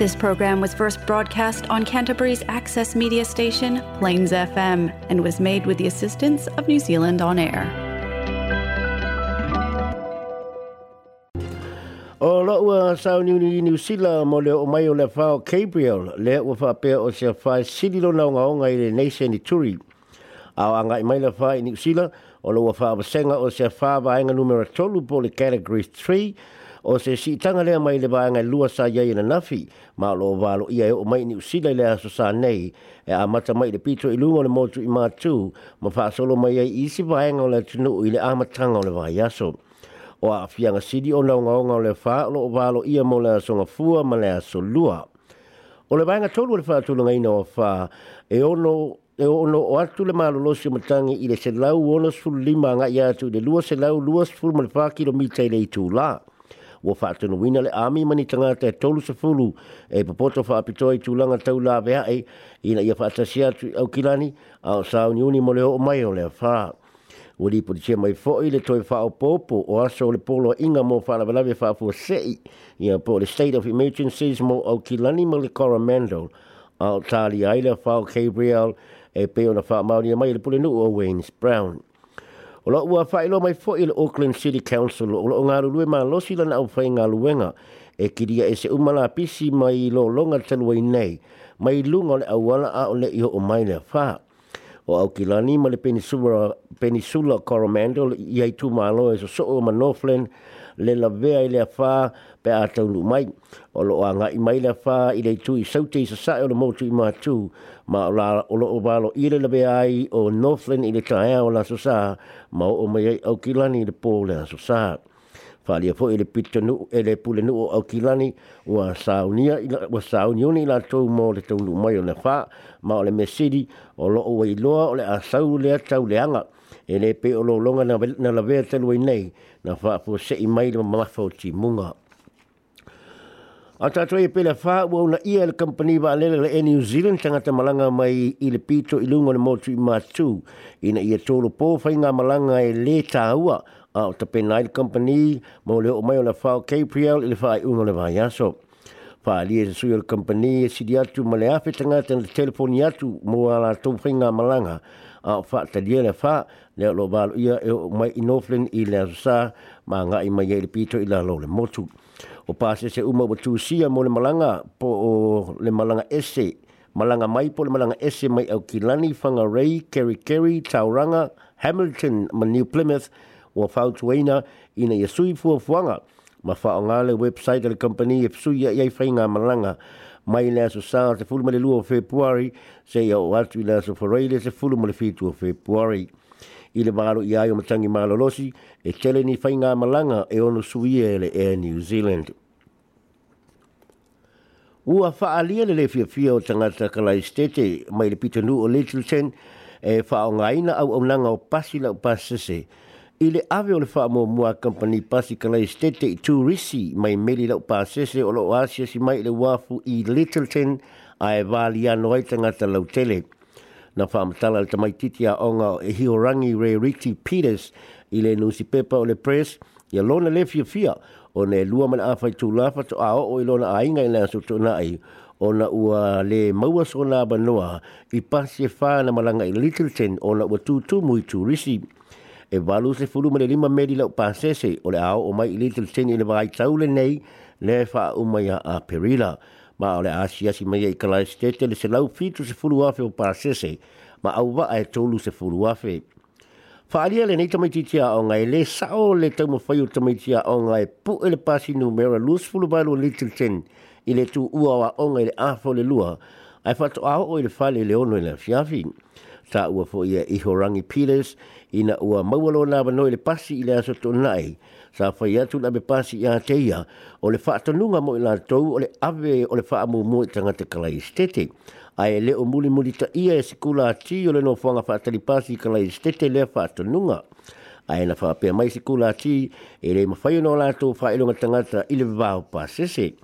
This program was first broadcast on Canterbury's access media station, Plains FM, and was made with the assistance of New Zealand On Air. O loa sau ni ni New Zealand mo le o mai o le fao Gabriel le o fa pe o se fai sili lo na nga i le nation ni turi. ao anga i mai le fai New Zealand o lo fa o senga o se fai vaenga numero 3 po le category 3 o se si tanga lea mai le vaanga i lua sa iai na nafi, ma lo o valo ia e o mai ni usila i lea so sa nei, e a mata mai le pito i lunga le motu i tu ma wha solo mai ai i si vaanga o le tunu i le amatanga o le vai aso. O a fianga sidi o naunga onga o le wha, lo o valo ia mo lea so ngafua ma lea so lua. O le vaanga tolu le wha tulunga ina o wha, e ono e ono o atu le malo lo malolosi o matangi i le se lau ono sulu lima anga i atu i le lua se lau lua sulu ma le whakiro mita i le itu la wa fa tu wina le ami mani tanga te tolu se fulu e popoto fa apito i tu tau la vea e ina ia fa tasia tu au kilani a sa ni uni mo le o mai o le fa o li po tia mai fo i le toi fa o popo o aso le polo inga mo fa la vela ve fa fu se ia po le state of emergencies mo au kilani mo le coromandel a tali aila fa o gabriel e pe ona fa mauri mai le pole nu o wayne's brown Ola ua fa ilo mai fo il Auckland City Council ola o ngaru lue ma lo sila na ufa inga luenga e kiria e se umala pisi mai lo longa tanua i nei mai lunga le awala a ole iho o mai le fa. O au kilani ma le peninsula, Coromandel i ai tu malo e so so ma Northland le la vea i le afa pe a taulu mai o lo anga i mai le afa i le tui saute i sasa e o le motu i matu ma o la o lo o valo i le la vea ai o Northland i le taea o la sasa ma o o mai ai au kilani i le pō le la sasa Whalia fo ele pita nu, ele pule nu o au kilani ua saunia, i ua saunioni la tau mō le tau nu mai o le wha, ma o le mesiri, o lo o wei loa o le asau lea tau leanga, ele pe o lo longa na, na la vea telu nei, na fa po se i mai ma ma ti munga ata to e pele fa wo na i el company ba le le new zealand tangata malanga mai i le pito i lungo le motu i ma i na i tolo po fa inga malanga e le taua a o te pe company mo le o mai o le fa kpl i le fa i ungo le vai aso fa ali e su yor company e si di atu male afe tanga ten telefoni atu mo ala tau whainga malanga a fa ta dia le fa le lo balo ia e mai inoflen i le sa ma nga i mai e pito i la lo le motu o pase se uma o tu sia mo le malanga po le malanga ese malanga mai po le malanga ese mai au kilani whanga rei keri keri tauranga Hamilton ma New Plymouth o fautuena ina yesui yasui fuafuanga ma fa nga le website le company e su ya ya fa nga malanga mai le so sa te fulu le luo february se ya watu le so foraile se fulu le fitu o february i le maalo i ai o matangi maalolosi e tele ni whainga malanga e ono suie le Air New Zealand. u Ua whaalia le lefia fia o tangata kala stete mai le pita nu le Littleton e whaonga au au langa o pasi la o pasese I le ave le wha mua mua company pasi ka lai stete i tū risi mai meri lau pā sese o lau asia si mai le wafu i Littleton a e wāli anu ai tangata lau tele. Na wha amatala le tamai titi a onga o e hiorangi re Ricky Peters i le nusi pepa o le press i a lona le fia fia o ne lua mana a whai lafa to a o o i lona a inga i le asu tūna ai o na ua le maua sona banoa i pasi e whāna malanga i Littleton o na ua tūtumu i tū risi e walu se fulu mele lima meri lau pasese o le ao o mai ilitil seni le vai taule nei le fa umaya a perila. Ma o le asia si mai e kala estete le se lau fitu se fulu afe o pasese ma au wa e tolu se fulu afe. Fa alia le nei tamaititia o ngai le sao le tamo fayu tamaitia o ngai pu e ele pasi mera lus fulu balu little ten i le tu ua o ngai le afo le lua ai fatu au o le fale le ono e le fiafi ta ua fo ia iho rangi pires ina ua maualo na wano ele pasi ile aso to nai sa fa ia tu labe pasi ia te ia o le fa atonunga mo ila tou o le ave o le fa amu mo i tanga te kalai stete a e le o muli muli ta ia e sikula a ti o le no fuanga fa atali pasi kalai stete le fa atonunga a e na fa apea mai sikula a ti e le mawhai o no la tou fa ilunga tangata ile vau pasese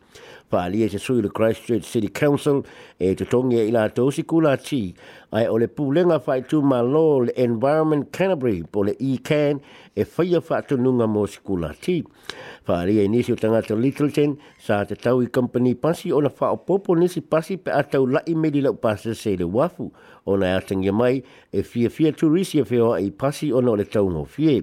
faali e se sui le Christchurch City Council e te tongi e ila tau si kula ti ai o le pūlenga whai tu ma lo le Environment Canterbury po le E-Can e whaia whātu nunga mō si kula chi. Whaari e nisi o tangata Littleton sa te tau i company pasi o na whao popo nisi pasi pe a tau lai me li lau pasi se le wafu o na e atangia mai e fia fia tu risi e whewa i pasi o na o le tau ngō fie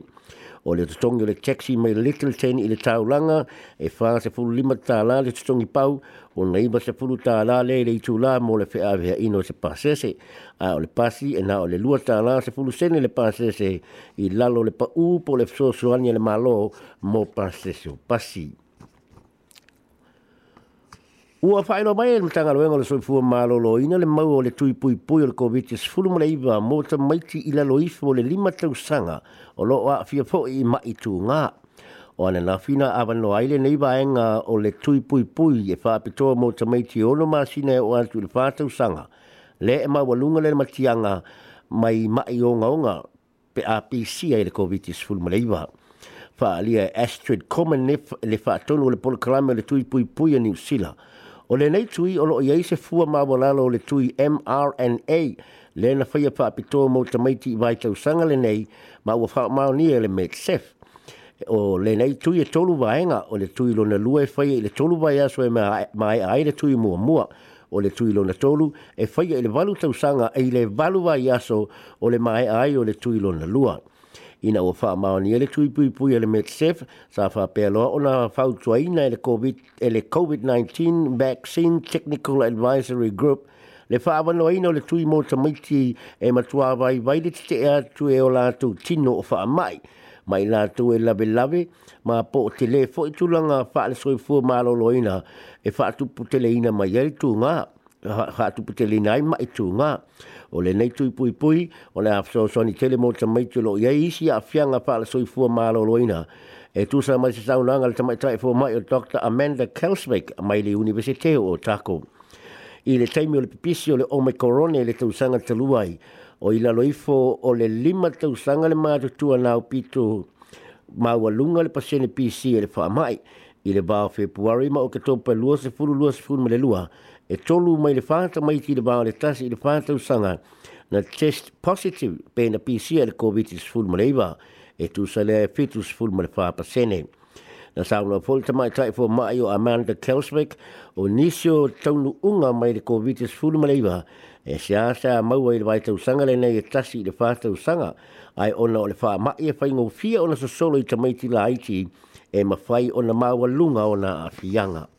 o le tutongi o le taxi mai little ten i le taulanga e fa se fulu lima ta la le tutongi pau o na iba se fulu ta la le i itu la mo le fea vea ino se pasese a o le pasi e na o le lua ta la se fulu sene le pasese i lalo le pa upo le fso suani le malo mo pasese o pasi. Ua whaero mai e mtanga roenga le soifua mālo lo ina le mau o le tui pui pui o le COVID-19 e mula iwa mō ta maiti ila lalo ifo le lima tau sanga o lo a fia po i mai tū ngā. O ane na whina awa no aile nei waenga o le tui pui pui e whaapitoa mō ta maiti o lo māsina e o antu le whātau sanga. Le e mau alunga le matianga mai mai o ngonga pe APC ai le COVID-19 e mula iwa. Fa alia Astrid Komenif le whaatono le polo kalame le tui pui pui a New Zealand. O le nei tui o lo iei se fua ma wanalo le tui mRNA le na whaia pa apito mo ta maiti i vai tau sanga le nei ma ua wha mao ni e le medsef. O le nei tui e tolu vaenga o le tui lo na lua e whaia i le tolu vai aso e mai ai le tui mua mua o le tui lo na tolu e whaia i le valu tau sanga e le valu vai aso o le mai ai o le tui lo na lua ina ua whaamao ni ele tui pui pui ele Medsef sa wha pēloa o nā whautua ina ele COVID-19 ele COVID Vaccine Technical Advisory Group le whaawano ina le tui mō miti e matua vai vai le te ea tu e o lātou tino o whaamai mai lātou e lave lave ma po o te le fo i tūlanga whaale soifua e fa tu le ina mai ele tu ngāp ha tu pute li nai ma itu e nga o le nei tu pui pui o le afso so tele mo tsa mai tulo ye isi a fianga pa e le soifu ma lo loina e tu sa mai sa un angal tsa mai tra fo mai o dr amanda kelswick mai le universite o tako i le taimi o le pipisi o le ome korone le te taluai o i lalo loifo o le lima usanga le maa tutua nao ma maua lunga le pasene pisi e le wha mai i le bao februari ma o katoa pa lua se furu lua se furu me le lua e tolu mai le fata mai ki le bao tasi i le fata usanga na test positive pe a PCR COVID-19 leiva e, e tu sa le fitu sful ma sene. Na saunga folta mai tai fo mai o Amanda Kelswick o nisio taunu unga mai le COVID-19 leiva e se asa a maua i le vai tausanga le nei e tasi i le fata usanga ai ona o le fa mai e fai ngou fia ona sa solo i tamaiti la haiti e mawhai ona maua lunga ona a fianga.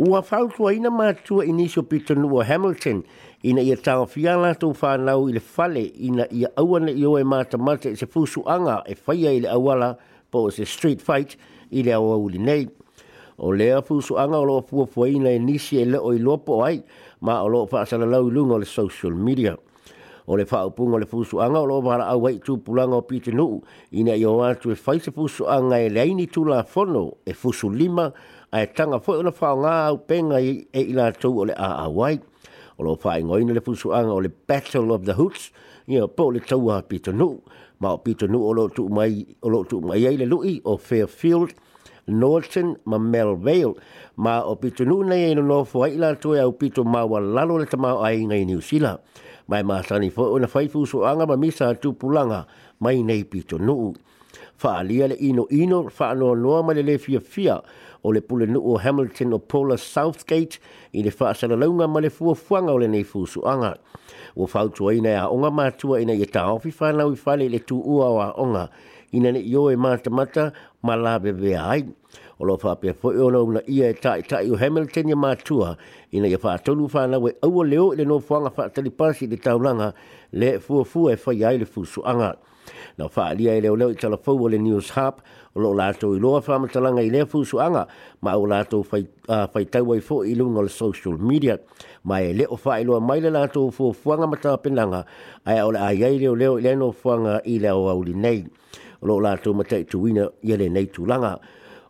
Ua whautua ina mātua inisio pitonu o Hamilton ina ia tāo fia lātou whānau i le fale ina ia auana i oe mata mata i se fusu anga e whaia i le awala po se street fight i le awa uli nei. O lea fusu anga o loa fuafua ina inisi e, e leo i lopo ai ma o loa whaasana lau i lunga o le social media. O le whaupunga le fusu anga o loa wala au tū pulanga o pitonu ina ia oa tu e whaise fusu anga e leini tūla fono e fusu lima o ae tanga foi ona faaogā upega e i latou a le ole o loo faaigoina le fusuaga o le battle of the hoots ia po o le pito pitonuu ma pito o pitonuu o loo tuumai ai le lui o fairfield northern ma melvale ma o pitonuu nei ai nonoa foai i latou e au pito maua lalo le ai i niusila ma mai ma sanifo ona fa fai fusuaga ma misa pulanga mai nei pito pitonuu faaalia le ino ino inoino faanoanoa le lelē fiafia o le pule nuu o hamilton o paula southgate i le faasalalauga ma le fuafuaga o lenei fusuaga ua fautuaina e aʻoga matua ina ia taofi fanau i fale i le tuua o aʻoga ina neʻi o e matamata ma lavevea ai o loo faapea o ona una ia e taʻitaʻi o hamilton ia matua ina ia faatolu fanau e aua leo i le no nofoaga faatalipasi i le taulanga le fuafua e faia ai le fusu anga na faa lia ele oleo i tala fau ole News Hub o lo lato i loa faa matalanga i lea fusu anga ma o lato fai, uh, fai i lunga le social media ma e leo faa i loa maile lato fu fuanga matala penanga ai ole a iai leo leo i leno fuanga i leo auli nei o lo lato matai tuwina i le nei tulanga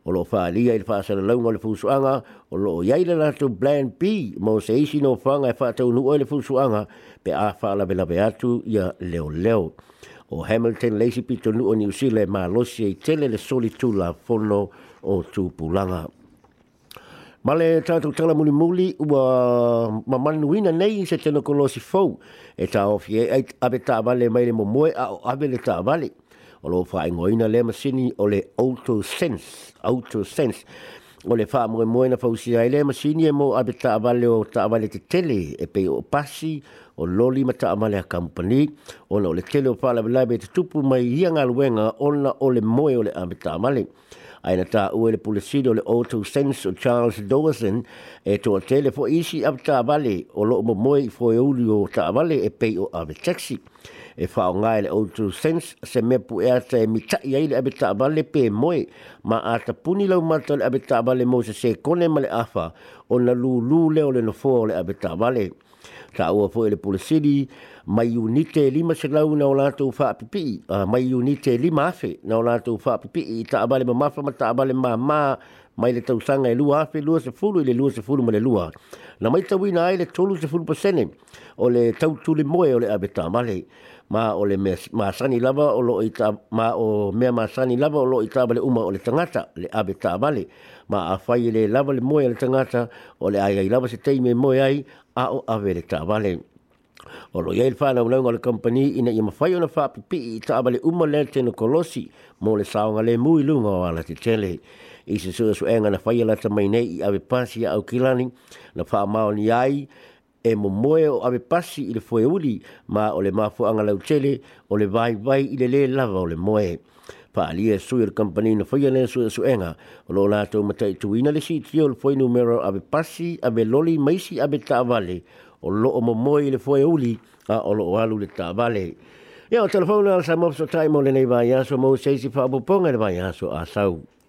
o lo faa lia i le faa sana launga le fusu anga o lo iai le lato Blan B mo se isi no fuanga e faa tau nuo le fusu anga pe a faa la vela atu i leo leo o Hamilton Lazy Pito Nuu o New Zealand ma losi e tele le solitu la fono o Tupulanga. Ma le tātou tala muli muli ua ma manuina nei se tēno ko losi fau e tā ofi e ave tā vale mai le momoe a o ave le tā vale. O lo wha ingoina le masini o le auto sense, auto sense. O le wha mwe mwe na fau si ai le masini e mo ave tā vale o tā vale te tele e pe o pasi o o loli mata amale a company ona o le tele o pala bela be te tupu mai ia ngā luenga ona o le moe o le amita amale. Aina tā ue le pulesiri o le auto sense o Charles Dawson e tō tele po isi amita amale o lo mo moe i fōe uri o ta amale e pei o ave taxi. E whao ngai le auto sense se me pu ea te mita i aile amita amale pe moe ma a ta puni lau mata le amita amale mo se se kone male awha o na lulu leo le nofo o le amita amale. Amale ta ua fo le pole mai unite lima se lau na ola tu fa pipi uh, mai unite lima afe na ola tu fa pipi i ta abale ma mafa ma ta abale ma ma mai le tausanga e lua afe lua se fulu i le lua se fulu ma le lua na mai tawina ai le tolu se fulu pasene o le tautule moe o le abeta, male, ma o le ma sani lava o lo ita ma o me ma sani lava o lo ita vale uma o le tangata le abe ta vale ma a fai le lava le moe le tangata o le ai lava se tei me moe ai a o ave vale o lo yel fa na ulanga le company ina ima fai ona fa pipi i vale uma le te no kolosi mo le saunga le mui lunga o ala te tele i se su su enga na fai la ta mai nei ave pasi au kilani na fa ma o ni ai e mo moe o ame pasi i le foe uli ma o le mafu anga lau tele o le vai vai i le le lava o le moe. Pa ali e sui le kampani na foia lea sui su enga o lo lato matai tuina le si tio le foe numero ame pasi ame loli maisi ame taavale o lo o mo moe i le foe uli a o lo o alu le taavale. Ia o telefona al sa mofso taimo le nei vai aso mo seisi fa abuponga le vai aso a sau.